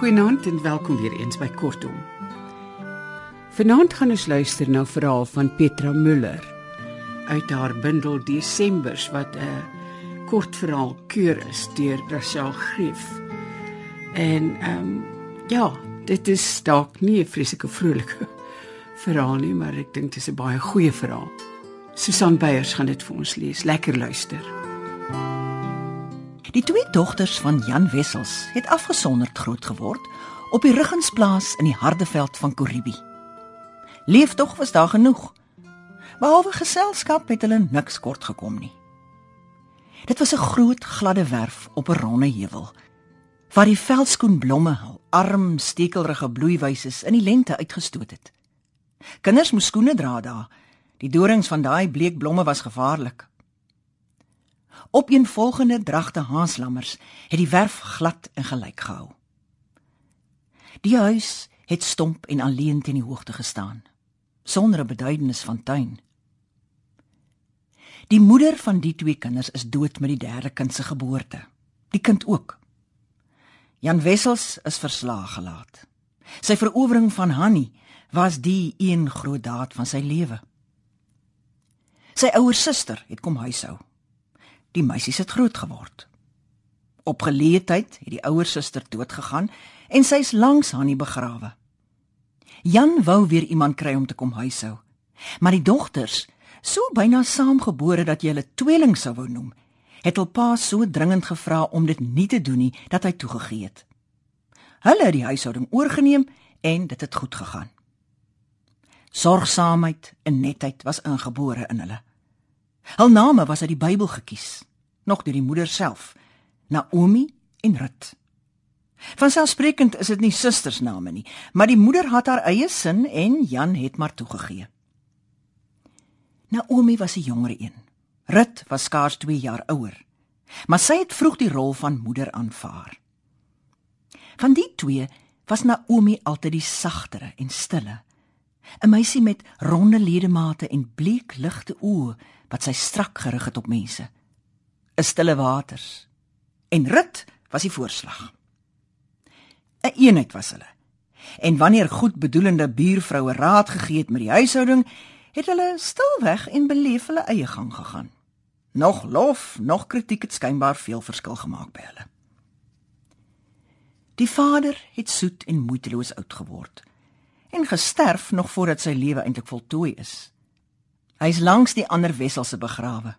Goeienaand en welkom weer eens by Kortom. Vanaand gaan ons luister na 'n verhaal van Petra Müller uit haar bundel Desembers wat 'n kort verhaal keur is deur Rachel Greef. En ehm um, ja, dit is dalk nie 'n vreeslike vrolike verhaal nie, maar ek dink dit is 'n baie goeie verhaal. Susan Beyers gaan dit vir ons lees. Lekker luister. Die twee dogters van Jan Wessels het afgesonderd groot geword op die Ruggensplaas in die Hardeveld van Koribi. Leeftog was daar genoeg. Behalwe geselskap het hulle niks kort gekom nie. Dit was 'n groot gladde werf op 'n ronde heuwel waar die veldskoenblomme hul arm stekelrige bloeiwyses in die lente uitgestoot het. Kinders moes skoene dra daar. Die dorings van daai bleek blomme was gevaarlik. Op een volgende dragte haaslammers het die werf glad en gelyk gehou. Die huis het stomp en alleen teen die hoogte gestaan, sonder 'n beduidenis van tuin. Die moeder van die twee kinders is dood met die derde kind se geboorte. Die kind ook. Jan Wessels is verslaag gelaat. Sy verowering van Hanni was die een groot daad van sy lewe. Sy ouer suster het kom huishou. Die meisies het groot geword. Op geleentheid het die ouer suster dood gegaan en sy's langs Hanni begrawe. Jan wou weer iemand kry om te kom huishou. Maar die dogters, so byna saamgebore dat jy hulle tweeling sou wou noem, het hul pa so dringend gevra om dit nie te doen nie dat hy toegegee het. Hulle het die huishouding oorgeneem en dit het goed gegaan. Sorgsaamheid en netheid was ingebore in hulle. Hul name was uit die Bybel gekies, nog deur die moeder self, Naomi en Rut. Vanselfsprekend is dit nie sustersname nie, maar die moeder het haar eie sin en Jan het maar toegegee. Naomi was 'n jonger een. Rut was skaars 2 jaar ouer, maar sy het vroeg die rol van moeder aanvaar. Van die twee was Naomi altyd die sagtere en stille. 'n Meisie met ronde ledemate en bleek ligte oë wat sy strak gerig het op mense. 'n Stille waters. En Rut was die voorslag. 'n een Eenheid was hulle. En wanneer goedbedoelende buurvroue raad gegee het met die huishouding, het hulle stilweg en beleef hulle eie gang gegaan. Nog lof, nog kritiek het skynbaar veel verskil gemaak by hulle. Die vader het soet en moeiteloos oud geword en gesterf nog voordat sy lewe eintlik voltooi is. Hy's langs die ander wesselse begrawe.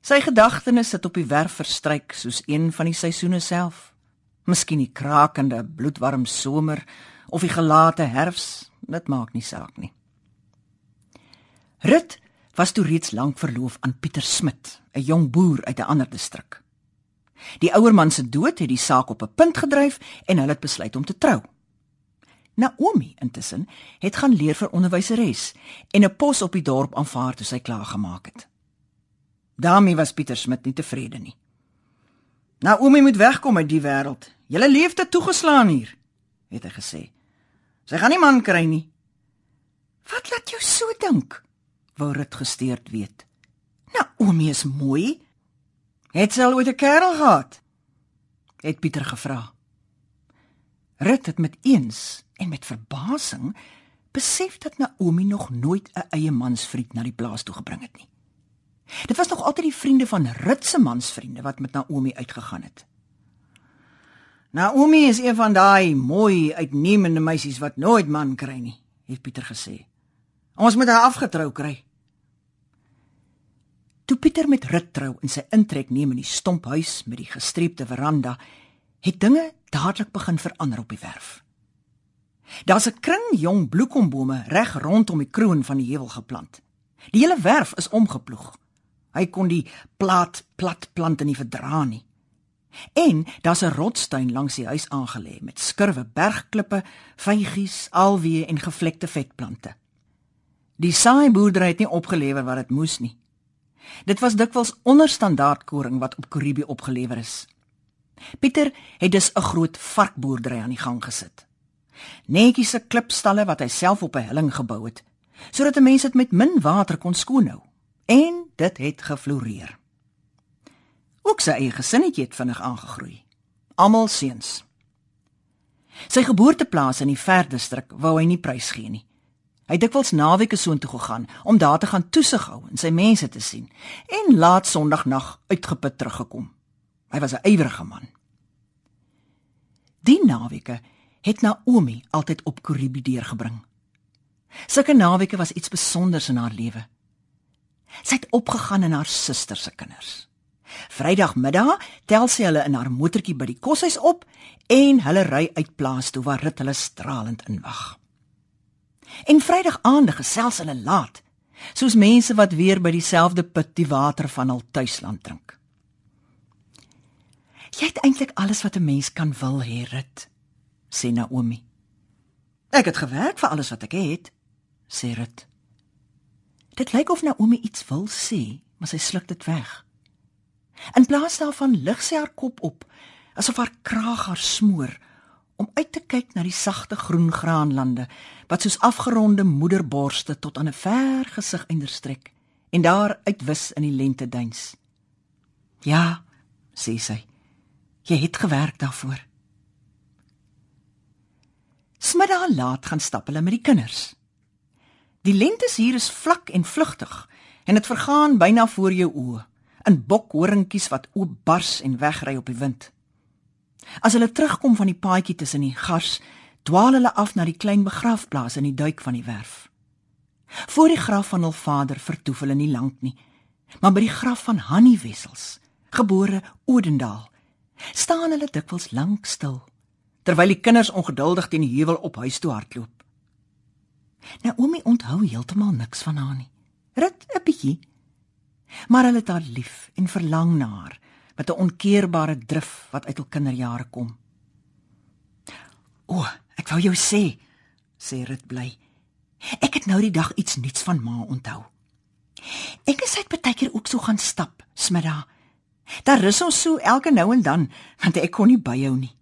Sy gedagtenis sit op die werf verstryk soos een van die seisoene self. Miskien die krakende, bloedwarm somer of die gelate herfs, dit maak nie saak nie. Rut was toe reeds lank verloof aan Pieter Smit, 'n jong boer uit 'n ander distrik. Die ouer man se dood het die saak op 'n punt gedryf en hulle het besluit om te trou. Naomi intussen het gaan leer vir onderwyseres en 'n pos op die dorp aanvaar toe sy klaar gemaak het. daarmee was Pieter Smit nie tevrede nie. Naomi moet wegkom uit die wêreld. Julle leefte toegeslaan hier, het hy gesê. Sy gaan nie man kry nie. Wat laat jou so dink? Wou Rut gesteerd weet. Naomi is mooi. Het sy al ooit 'n kerel gehad? het Pieter gevra. Rut het met eens en met verbasing besef dat Naomi nog nooit 'n eie mansvriend na die plaas toe gebring het nie. Dit was nog altyd die vriende van Rut se mansvriende wat met Naomi uitgegaan het. Naomi is een van daai mooi uitnemende meisies wat nooit man kry nie, het Pieter gesê. Ons moet haar afgetrou kry. Toe Pieter met Rut trou en sy intrek neem in die stomphuis met die gestreepte veranda, het dinge dadelik begin verander op die werf. Daar's 'n kring jong bloekombome reg rondom die kroon van die heuwel geplant. Die hele werf is omgeploeg. Hy kon die plat plat plante nie verdra nie. En daar's 'n rotstuin langs die huis aangelê met skurwe bergklippe, vygies, alwee en gevlekte vetplante. Die saaiboerdery het nie opgelewer wat dit moes nie. Dit was dikwels onderstandaard koring wat op Karibi opgelewer is. Pieter het dus 'n groot varkboerdery aan die gang gesit. Netjiese klipstalle wat hy self op 'n helling gebou het, sodat 'n mens dit met min water kon skoonhou. En dit het gefloreer. Ook sy eie gesinnetjie het vinnig aangegroei. Almal seuns. Sy geboorteplaas in die Verdistrik wou hy nie prysgee nie. Hy het dikwels naweke soontoe gegaan om daar te gaan toesig hou en sy mense te sien en laat Sondagnag uitgeput teruggekom. Hy was 'n ywerige man. Die naweke het Naomi altyd op Koribi deurgebring. Sulke naweke was iets spesiaals in haar lewe. Sy het opgegaan in haar suster se kinders. Vrydagmiddag tel sy hulle in haar motortjie by die koshuis op en hulle ry uit plaas toe waar rit hulle stralend inwag. En Vrydag aande gesels hulle laat, soos mense wat weer by dieselfde put die water van hul tuisland drink. Jy het eintlik alles wat 'n mens kan wil hê, Rit, sê Naomi. Ek het gewerk vir alles wat ek het, sê Rit. Dit lyk of Naomi iets wil sê, maar sy sluk dit weg. In plaas daarvan lig sy haar kop op, asof haar kraag haar smoor om uit te kyk na die sagte groen graanlande wat soos afgeronde moederborste tot aan 'n ver gesig einderstrek en daar uitwis in die lente duins. Ja, sê sy. Jy het gewerk daarvoor. Smiddag laat gaan stap hulle met die kinders. Die lentes hier is vlak en vlugtig en dit vergaan byna voor jou oë in bokhoringkies wat oop bars en wegry op die wind. As hulle terugkom van die paadjie tussen die gars, dwaal hulle af na die klein begrafplaas in die duik van die werf. Voor die graf van hul vader vertoef hulle nie lank nie, maar by die graf van Hannie Wessels, gebore Odendaal, staan hulle dikwels lank stil terwyl die kinders ongeduldig teen die heuwel op huis toe hardloop. Naomi onthou heeltemal niks van haar nie. Rit 'n bietjie. Maar hulle het haar lief en verlang na haar met 'n onkeerbare drif wat uit hul kinderjare kom. O, ek wou jou sê, sê Rit bly. Ek het nou die dag iets nuuts van ma onthou. Ek het baie keer ook so gaan stap, smiddag. Daar rus ons so elke nou en dan, want ek kon nie byhou nie.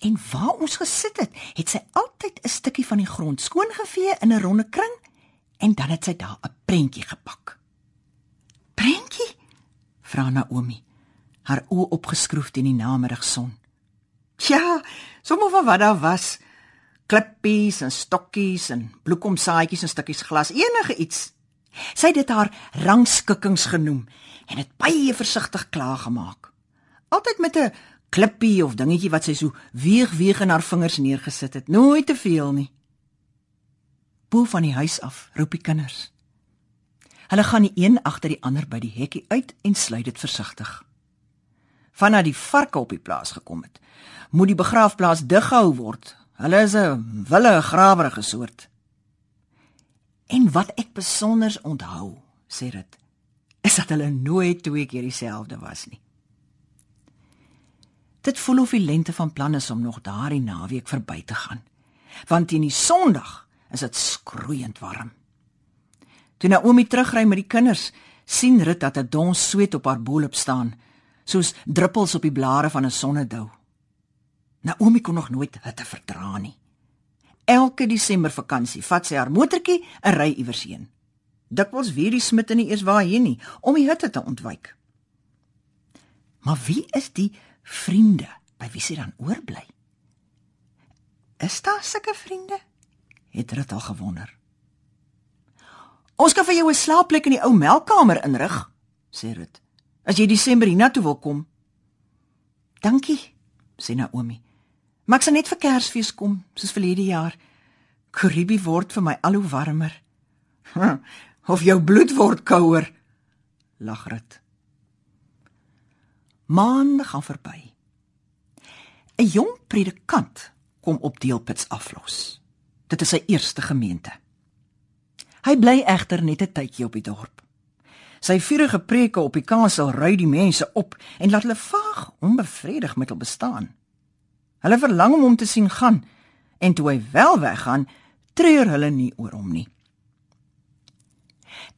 En waar ons gesit het, het sy altyd 'n stukkie van die grond skoongevee in 'n ronde kring en dan het sy daar 'n prentjie gepak. Prentjie? vra Naomi haar oë opgeskroef teen die namiddagson. Ja, sommer van wat daar was. Klippies en stokkies en bloekomsaaitjies en stukkies glas, enige iets. Sy het dit haar rangskikkings genoem en dit baie versigtig klaar gemaak. Altyd met 'n klippie of dingetjie wat sy so weeg weeg in haar vingers neergesit het, nooit te veel nie. Bo van die huis af roep die kinders. Hulle gaan die een agter die ander by die hekkie uit en sluit dit versigtig vanaf die varke op die plaas gekom het. Moet die begraafplaas dighou word. Hulle is 'n wille grawerige soort. En wat ek besonder onthou, sê dit, is dat hulle nooit twee keer dieselfde was nie. Dit voel of die lente van plan is om nog daardie naweek verby te gaan. Want teen die Sondag is dit skroeiend warm. Toe Naomi terugry met die kinders, sien Rit dat 'n dons sweet op haar boelop staan soos druppels op die blare van 'n sonnedou. Naomi kon nog nooit hitte verdra nie. Elke Desember vakansie vat sy haar motortjie en ry iewers heen. Dikwels weer die smit in die eers waarheen nie om die hitte te ontwyk. Maar wie is die vriende by wie sy dan oorbly? Is daar sulke vriende? Het dit al gewonder. Ons kan vir jou 'n slaapplek in die ou melkkamer inrig, sê Rut. As jy Desember hiernatoe wil kom. Dankie, sê Naomi. Maar ek sal net vir Kersfees kom, soos verlede jaar. Karibi word vir my al hoe warmer. Of jou bloed word kouer. Lag Rit. Maande gaan verby. 'n Jong predikant kom op deelpits aflos. Dit is sy eerste gemeente. Hy bly egter net 'n tydjie op die dorp. Sy vurige preke op die kansel ry die mense op en laat hulle vaag onbevredig met hul bestaan. Hulle verlang om hom te sien gaan en toe hy wel weggaan, treur hulle nie oor hom nie.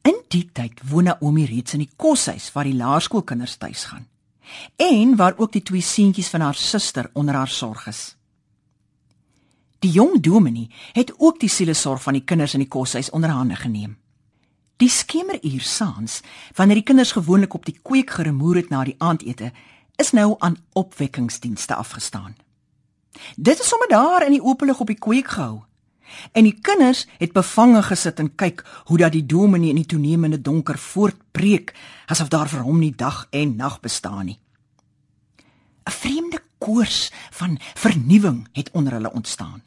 In die tyd woon Naomi reeds in die koshuis waar die laerskoolkinders tuis gaan en waar ook die twee seentjies van haar suster onder haar sorg is. Die jong dominee het ook die sielesorg van die kinders in die koshuis onderhande geneem. Die skemeruur saans, wanneer die kinders gewoonlik op die kweek geremoer het na die aandete, is nou aan opwekkingsdienste afgestaan. Dit is sommer daar in die openlig op die kweek gehou. En die kinders het bevange gesit en kyk hoe dat die dominee in die toenemende donker voortpreek asof daar vir hom nie dag en nag bestaan nie. 'n Vreemde koors van vernuwing het onder hulle ontstaan.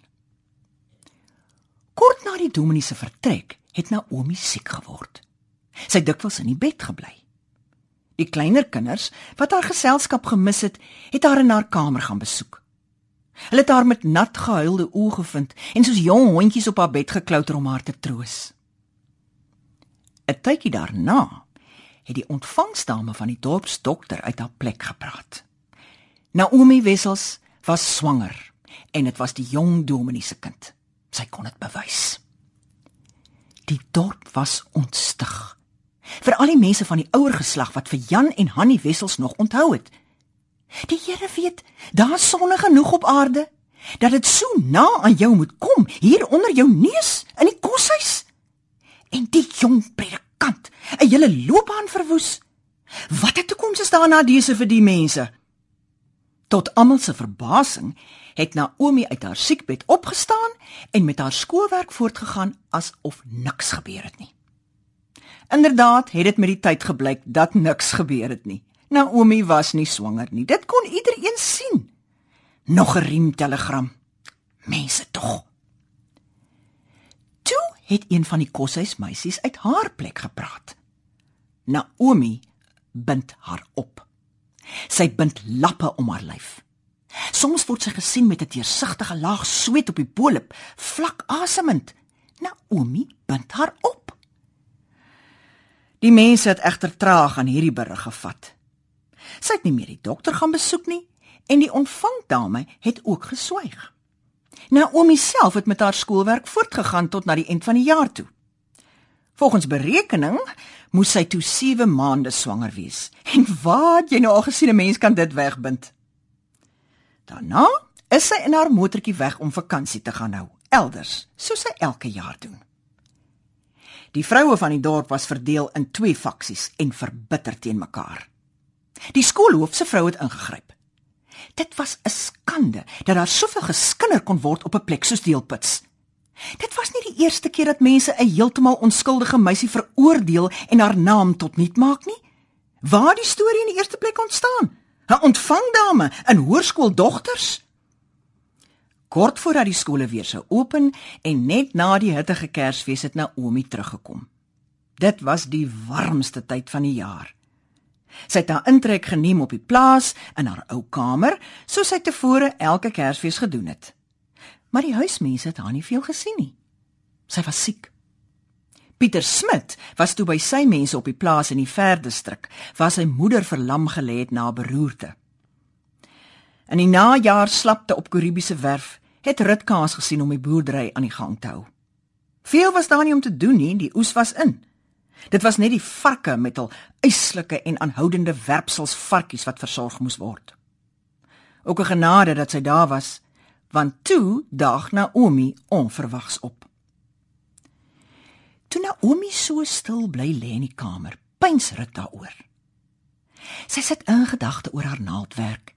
Kort na die dominee se vertrek, het Naomi siek geword. Sy het dikwels in die bed gebly. Die kleiner kinders wat haar geselskap gemis het, het haar in haar kamer gaan besoek. Hulle het haar met nat gehuilde oë gevind en soos jong hondjies op haar bed geklouter om haar te troos. 'n Tydjie daarna het die ontvangsdame van die dorpsdokter uit haar plek gepraat. Naomi Wessels was swanger en dit was die jong dominee se kind. Sy kon dit bewys. Die dorp was ontstig. Vir al die mense van die ouer geslag wat vir Jan en Hannie Wessels nog onthou het. Die Here weet, daar's sonne genoeg op aarde dat dit so na aan jou moet kom hier onder jou neus in die koshuis. En die jong predikant, 'n hele loopbaan verwoes. Wat 'n toekoms is daar na dese vir die mense? Tot almal se verbasing het Naomi uit haar siekbed opgestaan en met haar skoolwerk voortgegaan asof niks gebeur het nie. Inderdaad het dit met die tyd gebleik dat niks gebeur het nie. Naomi was nie swanger nie. Dit kon iedereen sien. Nog 'n riem telegram. Mense tog. Toe het een van die koshuismeisies uit haar plek gepraat. Naomi bind haar op. Sy bind lappe om haar lyf. Soms word sy gesien met 'n deursigtige laag sweet op die bolop, vlak asemend. Naomi bind haar op. Die mense het egter traag aan hierdie berig gevat. Sy het nie meer die dokter gaan besoek nie en die ontvangdame het ook geswyg. Naomi self het met haar skoolwerk voortgegaan tot na die eind van die jaar toe. Volgens berekening moes sy toe 7 maande swanger wees. En wat jy nou al gesien 'n mens kan dit wegbind. Daarna is sy in haar motortjie weg om vakansie te gaan hou, elders, soos sy elke jaar doen. Die vroue van die dorp was verdeel in twee faksies en verbitter teen mekaar. Die skoolhoof se vrou het ingegryp. Dit was 'n skande dat daar soveel geskinder kon word op 'n plek soos Deelputs. Dit was nie die eerste keer dat mense 'n heeltemal onskuldige meisie veroordeel en haar naam tot niet maak nie. Waar die storie in die eerste plek ontstaan? 'n Ontvangdame in hoërskooldogters. Kort voordat die skole weer sou open en net na die hittige Kersfees het Naomi teruggekom. Dit was die warmste tyd van die jaar. Sy het haar intrek geneem op die plaas in haar ou kamer, soos sy tevore elke Kersfees gedoen het. Maar die huismense het haar nie veel gesien nie. Sy was siek. Pieter Smit was toe by sy mense op die plaas in die Verdestrik, waar sy moeder verlam gelê het na beroerte. In die najaar slapte op Karibiese werf, het Ritkaas gesien om die boerdery aan die gang te hou. Veel was daar nie om te doen nie, die oes was in. Dit was net die varke met hul eislike en aanhoudende werpsels varkies wat versorg moes word. Ook 'n genade dat sy daar was, want toe dag Naomi onverwags op. Toe Naomi so stil bly lê in die kamer, pyns rit daaroor. Sy sit in gedagte oor haar naaldwerk.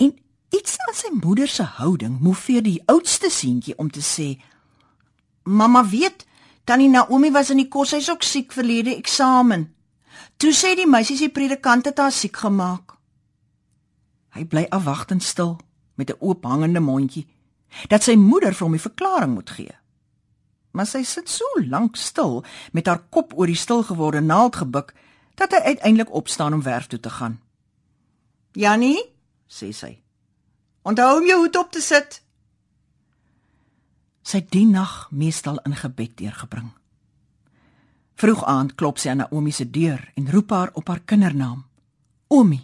En iets aan sy moeder se houding moeveer die oudste seentjie om te sê: "Mamma weet, Tannie Naomi was in die koshuis ook siek verlede eksamen. Toe sê die meisies die predikant het haar siek gemaak. Hy bly afwagtend stil met 'n oop hangende mondjie dat sy moeder vir hom 'n verklaring moet gee. Maar sy sit so lank stil met haar kop oor die stilgeworde naald gebuk dat hy uiteindelik opstaan om werf toe te gaan. "Jannie," sê sy. "Onthou om jou hoed op te sit." sy die nag meestal in gebed deurgebring. Vroeg aand klop sy aan Naomi se deur en roep haar op haar kindernaam. Omi.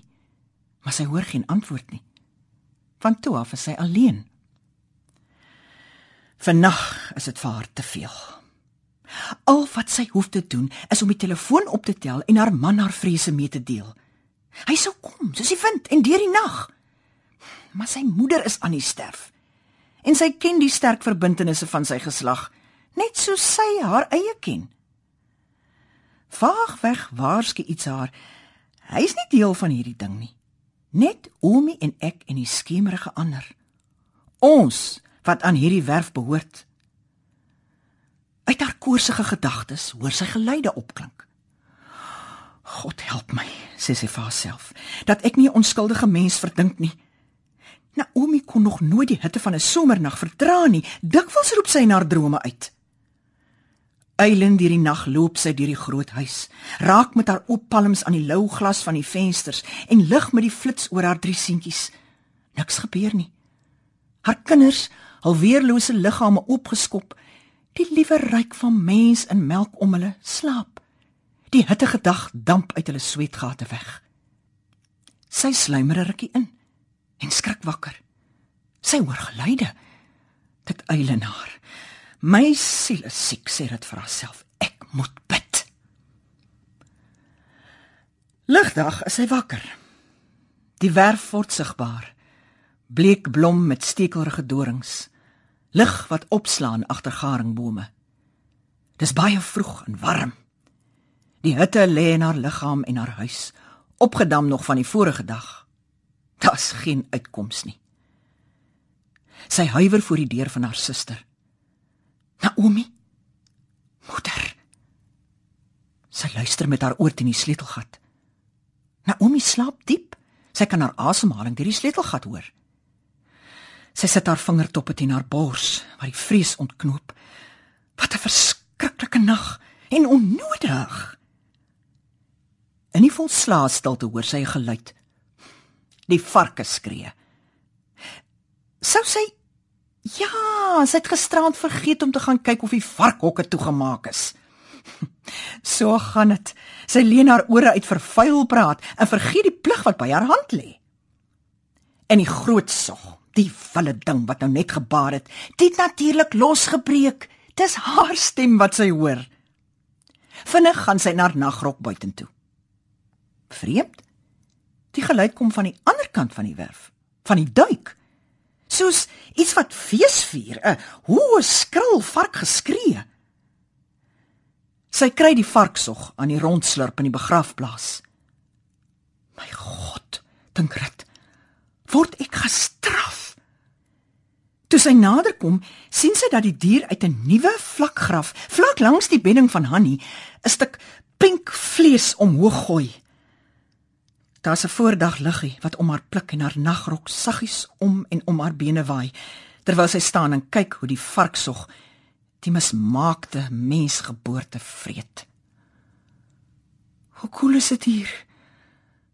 Maar sy hoor geen antwoord nie. Van toe af is sy alleen. Vannag is dit vir haar te veel. Al wat sy hoef te doen is om die telefoon op te tel en haar man haar vrese mee te deel. Hy sou kom, soos die wind en deur die nag. Maar sy moeder is aan die sterf en sy ken die sterk verbintenisse van sy geslag, net so sy haar eie ken. Vaagweg waarskynlik iets haar. Hy's nie deel van hierdie ding nie. Net Omi en ek en die skemerige ander. Ons wat aan hierdie werf behoort. Uit haar koorsige gedagtes hoor sy geluide opklink. God help my, sê sy vir haarself, dat ek nie 'n onskuldige mens verdink nie. Naomi kon nog nooit die hitte van 'n somernag verdra nie. Dikwels roep sy na haar drome uit. Eilen deur die nag loop sy deur die groot huis, raak met haar oop palms aan die lou glas van die vensters en lig met die flits oor haar drie seentjies. Niks gebeur nie. Haar kinders, al weerlose liggame opgeskop, die liewe ryk van mens en melk om hulle slaap. Die hittige dag damp uit hulle sweetgate weg. Sy sluimer 'n rukkie in en skrik wakker. Sy hoor geluide. Dit eilenaar. My siel is siek, sê dit vir haarself. Ek moet bid. Ligdag is sy wakker. Die werf word sigbaar. Bleek blom met stekelrige dorings. Lig wat opslaan agter garingbome. Dis baie vroeg en warm. Die hitte lê in haar liggaam en haar huis, opgedam nog van die vorige dag. Daar's geen uitkoms nie. Sy huiwer voor die deur van haar suster. Naomi? Moeder. Sy luister met haar oor teen die sleutelgat. Naomi slaap diep. Sy kan haar asemhaling deur die sleutelgat hoor. Sy sit haar vingertoppe teen haar bors waar die vrees ontknoop. Wat 'n verskriklike nag en onnodig. In die volslaa stilte hoor sy 'n geluid die varke skree. Sou sy Ja, sy het gisterand vergeet om te gaan kyk of die varkhokke toegemaak is. So gaan dit. Sy leen haar ore uit vir vuil praat en vergeet die plig wat by haar hand lê. En die groot sog, die vulle ding wat nou net gebaar het, dit natuurlik losgebreek. Dis haar stem wat sy hoor. Vinnig gaan sy na haar nagrok buitentoe. Vreemd. Die geluid kom van die ander kant van die werf, van die duik. Soos iets wat feesvier, 'n hoë skril vark geskree. Sy kry die varksog aan die rondslurp in die begrafplaas. My God, dink Rit, word ek gestraf? Toe sy naderkom, sien sy dat die dier uit 'n nuwe vlakgraf, vlak langs die bedding van Hanni, 'n stuk pink vlees omhoog gooi. Daar's 'n voordag liggie wat om haar pluk en haar nagrok saggies om en om haar bene waai terwyl sy staan en kyk hoe die varksog die mismaakte mensgeboorte vreet. Hoe koel is dit hier?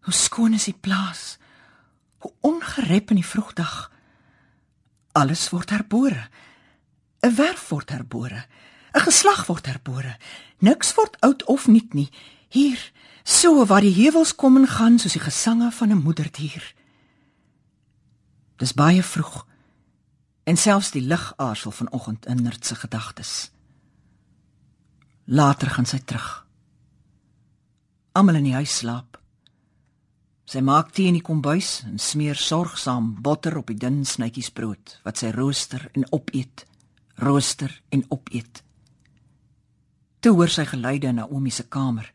Hoe skoon is die plaas? Hoe ongerep in die vroegdag. Alles word herbore. 'n Werf word herbore. 'n Geslag word herbore. Niks word oud of nuut nie. Hier So waar die heuwels kom en gaan soos die gesange van 'n moederdier. Dis baie vroeg en selfs die lig aarsel vanoggend in nerdse gedagtes. Later gaan sy terug. Almal in die huis slaap. Sy maak tee in die kombuis en smeer sorgsaam botter op die dun snytjies brood wat sy rooster en opeet, rooster en opeet. Toe hoor sy geluide in Naomi se kamer.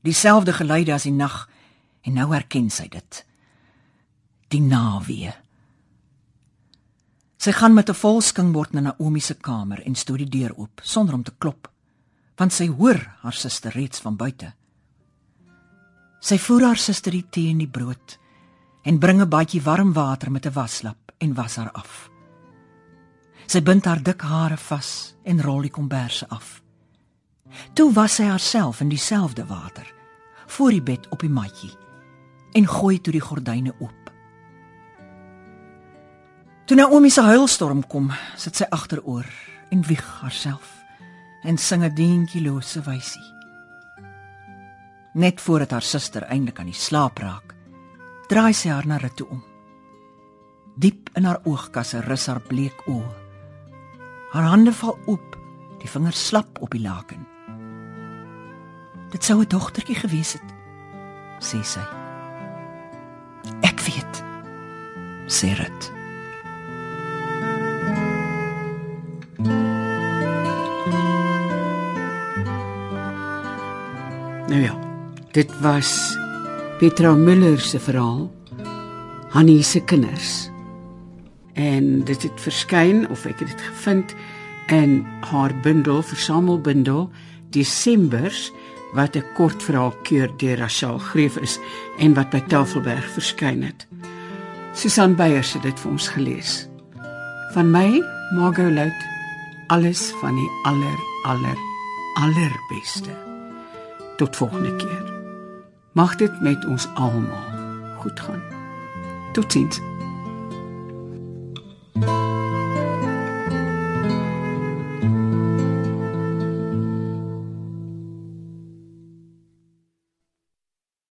Dieselfde geluide as die nag en nou herken sy dit. Die nawee sy gaan met 'n vol skingbord na Naomi se kamer en stoot die deur oop sonder om te klop want sy hoor haar suster reeds van buite sy voer haar suster die tee en die brood en bring 'n baadjie warm water met 'n waslap en was haar af sy bind haar dik hare vas en rol die komberse af toe was sy haarself in dieselfde water voor die bed op die matjie en gooi toe die gordyne oop. Toe Naomi se huilstorm kom, sit sy agteroor en wieg haarself en sing 'n dientlose wysie. Net voordat haar suster eintlik aan die slaap raak, draai sy haar na Rit toe om. Diep in haar oogkasse rus haar bleek oë. Haar hande val oop, die vingers slap op die laken. Dit sou 'n dogtertjie gewees het, sê sy. Ek weet. sê dit. Dit was Petra Müller se verhaal Hannie se kinders. En dit het verskyn of ek het dit gevind in haar bundel, versamelbundel Desembers wat 'n kort verhaal keur deur Rachel Greef is en wat by Tafelberg verskyn het. Susan Beyers het dit vir ons gelees. Van my, Margot Luit, alles van die aller aller allerbeste. Tot volgende keer. Mag dit met ons almal goed gaan. Totsiens.